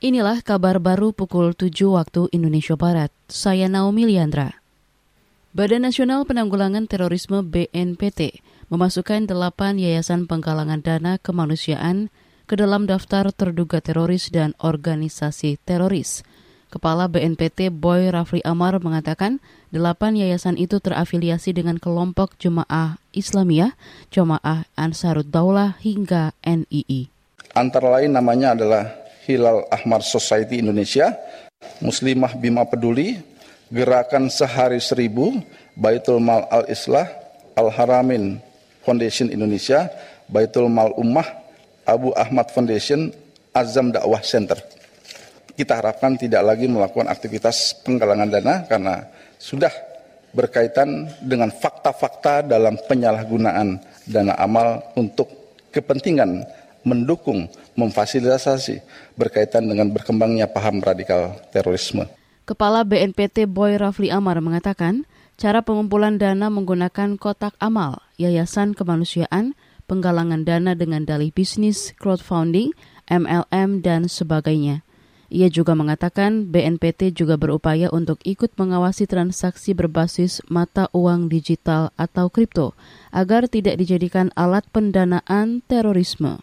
Inilah kabar baru pukul 7 waktu Indonesia Barat. Saya Naomi Liandra. Badan Nasional Penanggulangan Terorisme BNPT memasukkan delapan yayasan penggalangan dana kemanusiaan ke dalam daftar terduga teroris dan organisasi teroris. Kepala BNPT Boy Rafli Amar mengatakan delapan yayasan itu terafiliasi dengan kelompok Jemaah Islamiyah, Jemaah Ansarud Daulah hingga NII. Antara lain namanya adalah Hilal Ahmar Society Indonesia, Muslimah Bima Peduli, Gerakan Sehari Seribu, Baitul Mal Al-Islah, Al-Haramin Foundation Indonesia, Baitul Mal Ummah, Abu Ahmad Foundation, Azam Dakwah Center. Kita harapkan tidak lagi melakukan aktivitas penggalangan dana karena sudah berkaitan dengan fakta-fakta dalam penyalahgunaan dana amal untuk kepentingan mendukung, memfasilitasi berkaitan dengan berkembangnya paham radikal terorisme. Kepala BNPT Boy Rafli Amar mengatakan, cara pengumpulan dana menggunakan kotak amal, yayasan kemanusiaan, penggalangan dana dengan dalih bisnis, crowdfunding, MLM, dan sebagainya. Ia juga mengatakan BNPT juga berupaya untuk ikut mengawasi transaksi berbasis mata uang digital atau kripto agar tidak dijadikan alat pendanaan terorisme.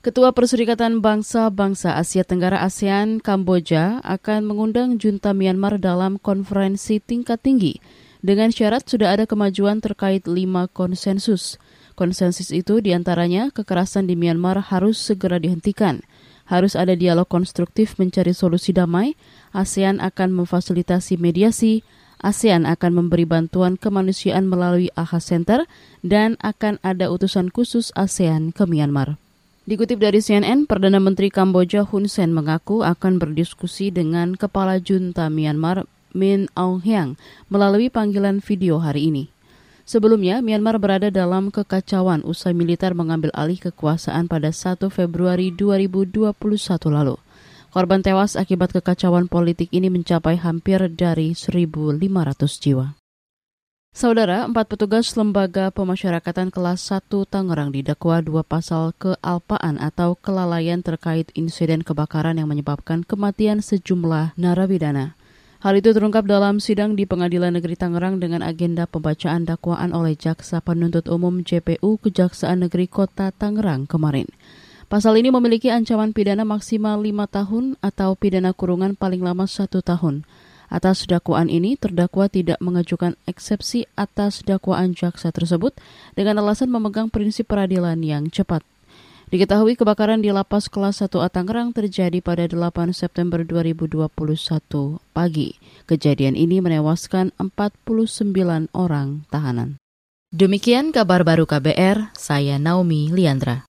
Ketua Perserikatan Bangsa-Bangsa Asia Tenggara ASEAN Kamboja akan mengundang junta Myanmar dalam konferensi tingkat tinggi. Dengan syarat sudah ada kemajuan terkait lima konsensus. Konsensus itu di antaranya kekerasan di Myanmar harus segera dihentikan, harus ada dialog konstruktif mencari solusi damai, ASEAN akan memfasilitasi mediasi, ASEAN akan memberi bantuan kemanusiaan melalui AHA Center, dan akan ada utusan khusus ASEAN ke Myanmar. Dikutip dari CNN, Perdana Menteri Kamboja Hun Sen mengaku akan berdiskusi dengan Kepala Junta Myanmar Min Aung Hyang melalui panggilan video hari ini. Sebelumnya, Myanmar berada dalam kekacauan usai militer mengambil alih kekuasaan pada 1 Februari 2021 lalu. Korban tewas akibat kekacauan politik ini mencapai hampir dari 1.500 jiwa. Saudara, empat petugas lembaga pemasyarakatan kelas 1 Tangerang didakwa dua pasal kealpaan atau kelalaian terkait insiden kebakaran yang menyebabkan kematian sejumlah narapidana. Hal itu terungkap dalam sidang di Pengadilan Negeri Tangerang dengan agenda pembacaan dakwaan oleh Jaksa Penuntut Umum JPU Kejaksaan Negeri Kota Tangerang kemarin. Pasal ini memiliki ancaman pidana maksimal lima tahun atau pidana kurungan paling lama satu tahun. Atas dakwaan ini, terdakwa tidak mengajukan eksepsi atas dakwaan jaksa tersebut dengan alasan memegang prinsip peradilan yang cepat. Diketahui kebakaran di lapas kelas 1 A terjadi pada 8 September 2021 pagi. Kejadian ini menewaskan 49 orang tahanan. Demikian kabar baru KBR, saya Naomi Liandra.